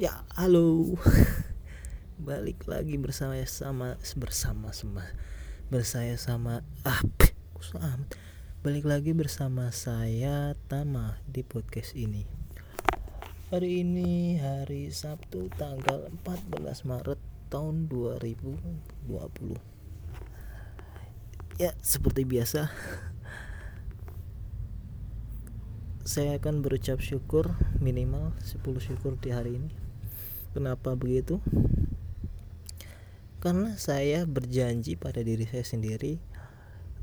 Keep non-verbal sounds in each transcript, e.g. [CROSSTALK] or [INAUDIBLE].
Ya, halo. [LAUGHS] Balik lagi bersama sama bersama sama bersama sama ah amat. Balik lagi bersama saya Tama di podcast ini. Hari ini hari Sabtu tanggal 14 Maret tahun 2020. Ya, seperti biasa [LAUGHS] saya akan berucap syukur minimal 10 syukur di hari ini. Kenapa begitu? Karena saya berjanji pada diri saya sendiri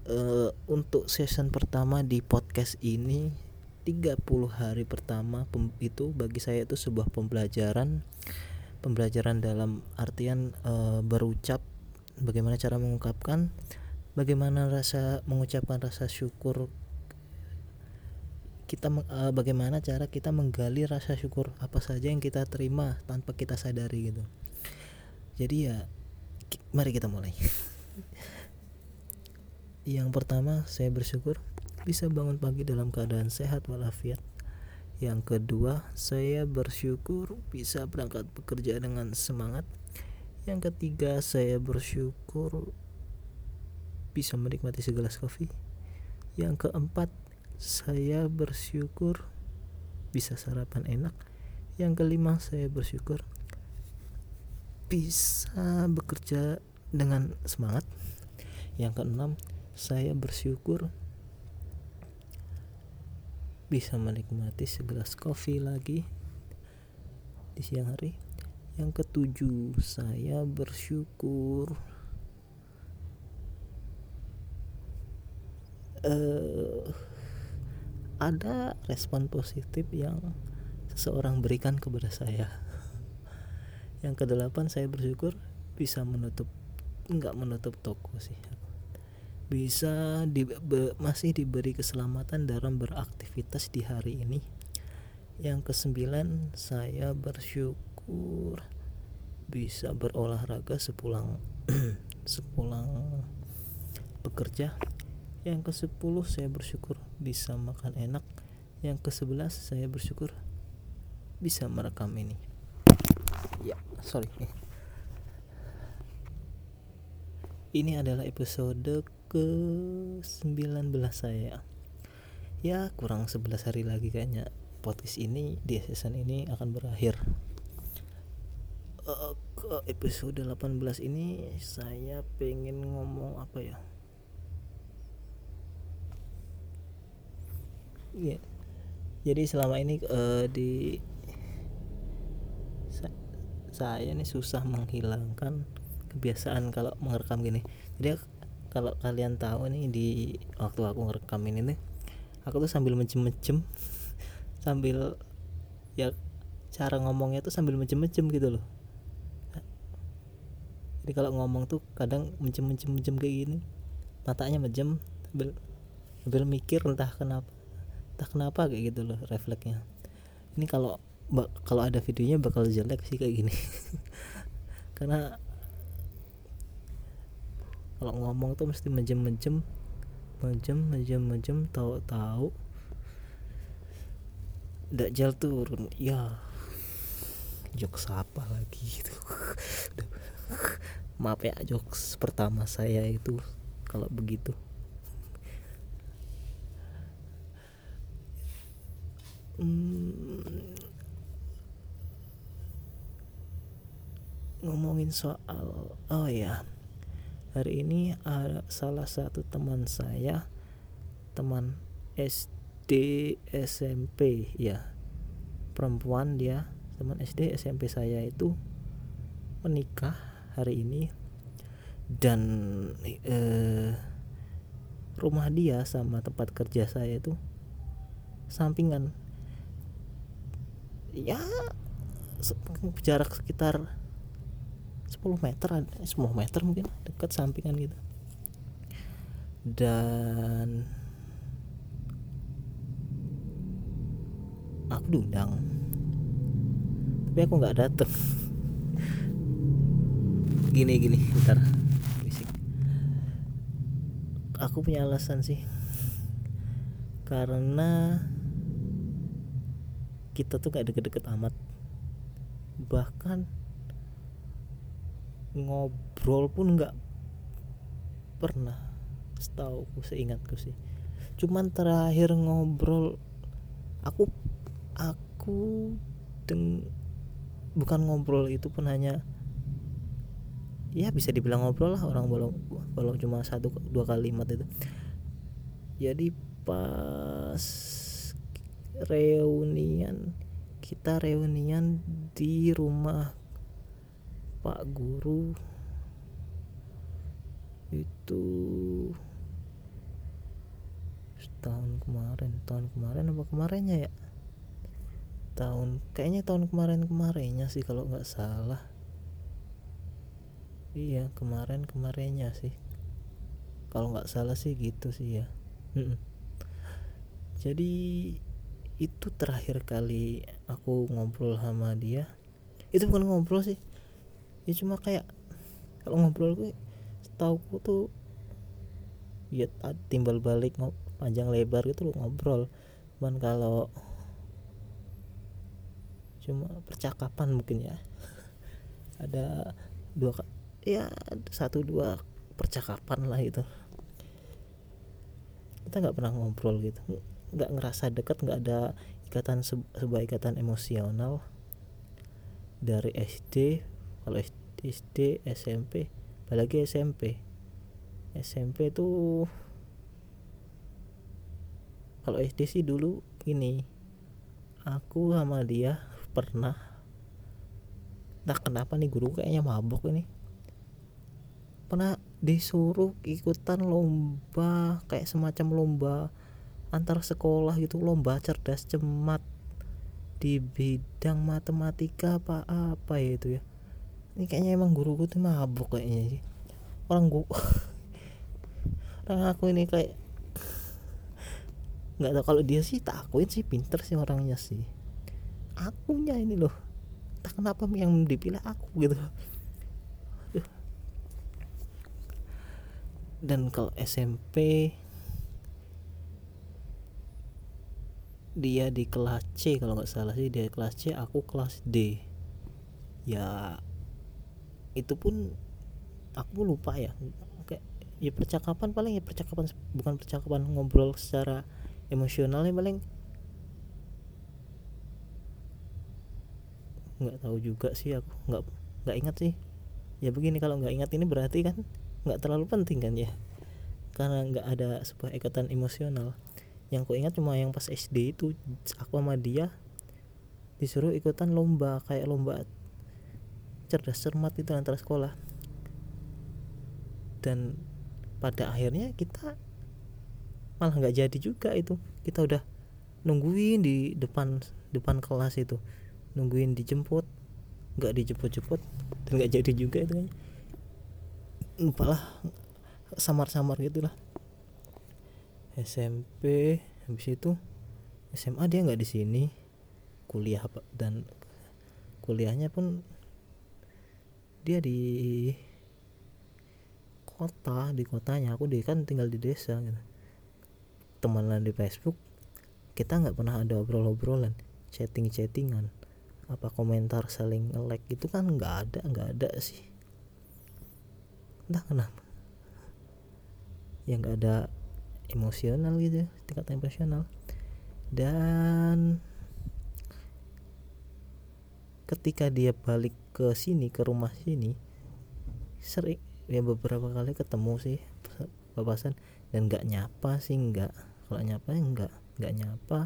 uh, untuk season pertama di podcast ini 30 hari pertama itu bagi saya itu sebuah pembelajaran pembelajaran dalam artian uh, berucap bagaimana cara mengungkapkan bagaimana rasa mengucapkan rasa syukur kita uh, bagaimana cara kita menggali rasa syukur apa saja yang kita terima tanpa kita sadari gitu. Jadi ya mari kita mulai. [LAUGHS] Yang pertama saya bersyukur bisa bangun pagi dalam keadaan sehat walafiat. Yang kedua saya bersyukur bisa berangkat bekerja dengan semangat. Yang ketiga saya bersyukur bisa menikmati segelas kopi. Yang keempat saya bersyukur. Bisa sarapan enak. Yang kelima saya bersyukur. Bisa bekerja dengan semangat. Yang keenam saya bersyukur bisa menikmati segelas kopi lagi di siang hari. Yang ketujuh saya bersyukur. Uh, ada respon positif yang seseorang berikan kepada saya. [LAUGHS] Yang kedelapan saya bersyukur bisa menutup enggak menutup toko sih. Bisa di, be, masih diberi keselamatan dalam beraktivitas di hari ini. Yang kesembilan saya bersyukur bisa berolahraga sepulang [CLEARS THROAT] sepulang bekerja yang ke sepuluh saya bersyukur bisa makan enak. Yang ke sebelas saya bersyukur bisa merekam ini. Ya sorry. Ini adalah episode ke 19 saya. Ya kurang 11 hari lagi kayaknya podcast ini di season ini akan berakhir. Uh, ke episode 18 ini saya pengen ngomong apa ya ya jadi selama ini uh, di sa saya ini susah menghilangkan kebiasaan kalau merekam gini. Jadi kalau kalian tahu nih di waktu aku ngerekam ini nih aku tuh sambil mencem-mencem [LAUGHS] sambil ya cara ngomongnya tuh sambil mencem-mencem gitu loh. Jadi kalau ngomong tuh kadang mencem-mencem kayak gini matanya mejem sambil sambil mikir entah kenapa entah kenapa? kayak gitu loh refleksnya ini kalau kalau ada videonya bakal jelek sih kayak gini. [LAUGHS] Karena kalau ngomong tuh mesti menjem menjem menjem menjem menjem tahu tahu jel turun. Ya jokes apa lagi gitu [LAUGHS] maaf ya jokes pertama saya itu kalau begitu hmm, ngomongin soal oh ya hari ini ada salah satu teman saya teman SD SMP ya. Perempuan dia teman SD SMP saya itu menikah hari ini dan eh, rumah dia sama tempat kerja saya itu sampingan ya jarak sekitar 10 meter 10 meter mungkin dekat sampingan gitu. Dan aku diundang. Tapi aku nggak dateng. [LAUGHS] Gini gini ntar aku punya alasan sih. Karena kita tuh gak deket-deket amat. Bahkan ngobrol pun nggak pernah setahu seingatku sih. Cuman terakhir ngobrol aku aku deng bukan ngobrol itu pun hanya ya bisa dibilang ngobrol lah orang belum belum cuma satu dua kalimat itu. Jadi pas reunian. Kita reunian di rumah Pak Guru. Itu tahun kemarin. Tahun kemarin apa kemarinnya ya? Tahun kayaknya tahun kemarin kemarinnya sih kalau nggak salah. Iya kemarin kemarinnya sih. Kalau nggak salah sih gitu sih ya. Jadi itu terakhir kali aku ngobrol sama dia. Itu bukan ngobrol sih. Ya cuma kayak kalau ngobrol gue setauku tuh ya timbal balik panjang lebar gitu lo ngobrol. Cuman kalau cuma percakapan mungkin ya. [LAUGHS] Ada dua ya satu dua percakapan lah itu. Kita nggak pernah ngobrol gitu nggak ngerasa dekat nggak ada ikatan sebuah ikatan emosional dari SD kalau SD SMP apalagi SMP SMP tuh kalau SD sih dulu ini aku sama dia pernah nah kenapa nih guru kayaknya mabok ini. Pernah disuruh ikutan lomba kayak semacam lomba antar sekolah gitu lomba cerdas cemat di bidang matematika apa apa ya itu ya. Ini kayaknya emang guruku tuh mabuk kayaknya sih. Orang gua [LAUGHS] orang aku ini kayak nggak tahu kalau dia sih tak akuin sih pinter sih orangnya sih. Akunya ini loh tak kenapa yang dipilih aku gitu. Dan kalau SMP dia di kelas C kalau nggak salah sih dia kelas C aku kelas D. Ya itu pun aku lupa ya. Kayak ya percakapan paling ya percakapan bukan percakapan ngobrol secara emosionalnya paling. Nggak tahu juga sih aku nggak nggak ingat sih. Ya begini kalau nggak ingat ini berarti kan nggak terlalu penting kan ya. Karena nggak ada sebuah ikatan emosional yang ku ingat cuma yang pas SD itu aku sama dia disuruh ikutan lomba kayak lomba cerdas cermat itu antara sekolah. Dan pada akhirnya kita malah nggak jadi juga itu. Kita udah nungguin di depan depan kelas itu. Nungguin dijemput nggak dijemput-jemput dan nggak jadi juga itu kan. Lupa lah samar-samar gitulah SMP habis itu SMA dia nggak di sini. Kuliah dan kuliahnya pun dia di kota di kotanya. Aku di kan tinggal di desa gitu. Temenan di Facebook kita nggak pernah ada obrol-obrolan chatting-chattingan apa komentar saling like itu kan nggak ada nggak ada sih. Entah kenapa. Yang nggak ada emosional gitu ya, tingkat emosional. Dan ketika dia balik ke sini ke rumah sini sering ya beberapa kali ketemu sih babasan dan nggak nyapa sih nggak kalau nyapa nggak nggak nyapa.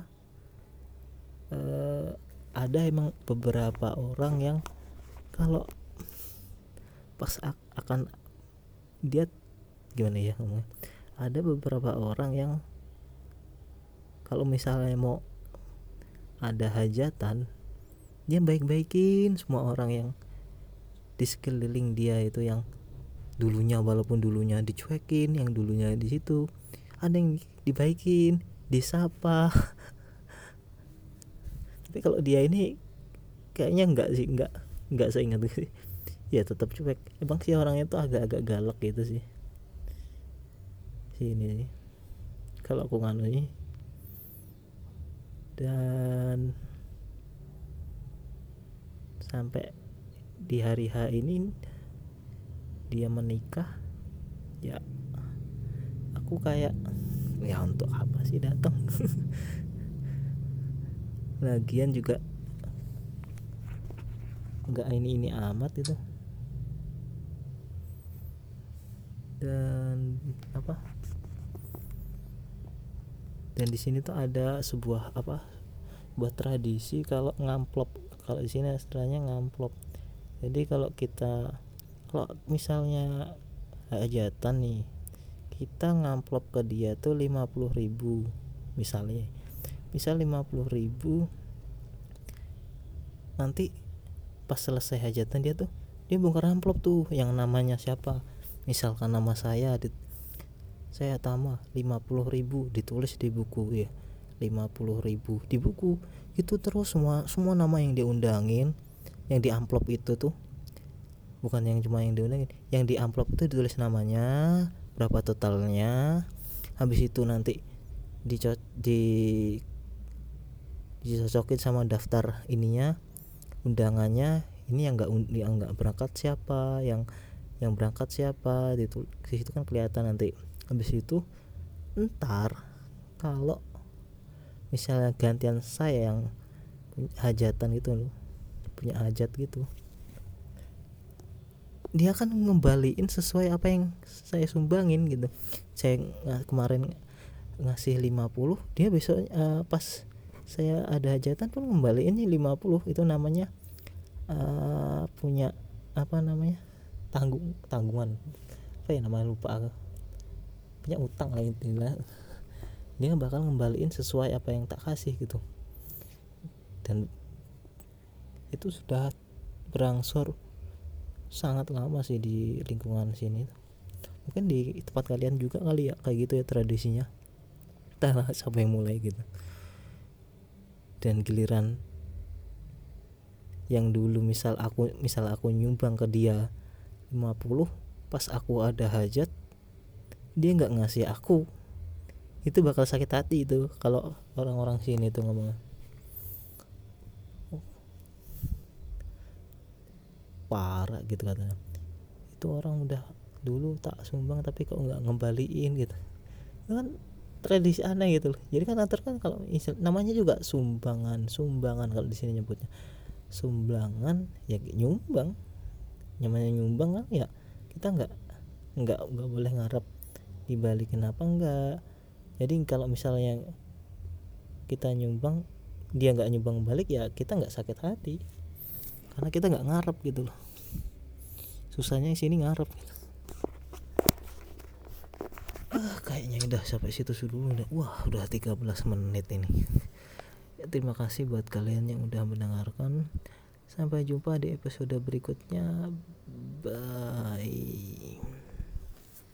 Uh, ada emang beberapa orang yang kalau pas akan dia gimana ya ngomongnya ada beberapa orang yang kalau misalnya mau ada hajatan dia baik-baikin semua orang yang di sekeliling dia itu yang dulunya walaupun dulunya dicuekin yang dulunya di situ. Ada yang dibaikin disapa. [LAUGHS] Tapi kalau dia ini kayaknya enggak sih enggak enggak seingat sih. Ya tetap cuek. Emang sih orangnya tuh agak-agak galak gitu sih ini. Kalau aku nganu nih dan sampai di hari H ini dia menikah ya aku kayak ya untuk apa sih datang? [LAUGHS] Lagian juga nggak ini ini amat itu. Dan apa dan di sini tuh ada sebuah apa buat tradisi kalau ngamplop kalau di sini istilahnya ngamplop. Jadi kalau kita kalau misalnya hajatan nih kita ngamplop ke dia tuh 50 ribu misalnya. Misal 50 ribu nanti pas selesai hajatan dia tuh dia bongkar amplop tuh yang namanya siapa. Misalkan nama saya saya tama 50 ribu ditulis di buku ya. 50 ribu di buku. Itu terus semua semua nama yang diundangin yang di amplop itu tuh bukan yang cuma yang diundangin yang di amplop itu ditulis namanya berapa totalnya habis itu nanti dicot di dicocokin sama daftar ininya undangannya ini yang nggak yang nggak berangkat siapa yang yang berangkat siapa di situ kan kelihatan nanti habis itu ntar kalau misalnya gantian saya yang hajatan gitu loh punya hajat gitu dia akan ngembaliin sesuai apa yang saya sumbangin gitu. Saya kemarin ngasih 50 dia besok uh, pas saya ada hajatan pun ngembaliin nih 50 itu namanya uh, punya apa namanya tanggung tanggungan. Apa ya namanya? Lupa punya utang lah intinya. Dia bakal ngembaliin sesuai apa yang tak kasih gitu. Dan itu sudah berangsur sangat lama sih di lingkungan sini. Mungkin di tempat kalian juga kali ya kayak gitu ya tradisinya. Entah siapa yang mulai gitu. Dan giliran yang dulu misal aku misal aku nyumbang ke dia 50 pas aku ada hajat dia nggak ngasih aku. Itu bakal sakit hati itu kalau orang-orang sini tuh ngomong parah gitu katanya. Itu orang udah dulu tak sumbang tapi kok nggak ngembaliin gitu. Itu kan tradisi aneh gitu loh. Jadi kan antar kan kalau namanya juga sumbangan sumbangan kalau di sini nyebutnya. Sumbangan ya nyumbang. Namanya nyumbang kan ya kita nggak nggak nggak boleh ngarep dibalikin apa enggak. Jadi kalau misalnya kita nyumbang dia nggak nyumbang balik ya kita nggak sakit hati. Karena kita nggak ngarep gitu loh. Susahnya sini ngarep gitu. Ah, kayaknya udah sampai situ dulu udah. Wah udah 13 menit ini. Ya, terima kasih buat kalian yang udah mendengarkan. Sampai jumpa di episode berikutnya. Bye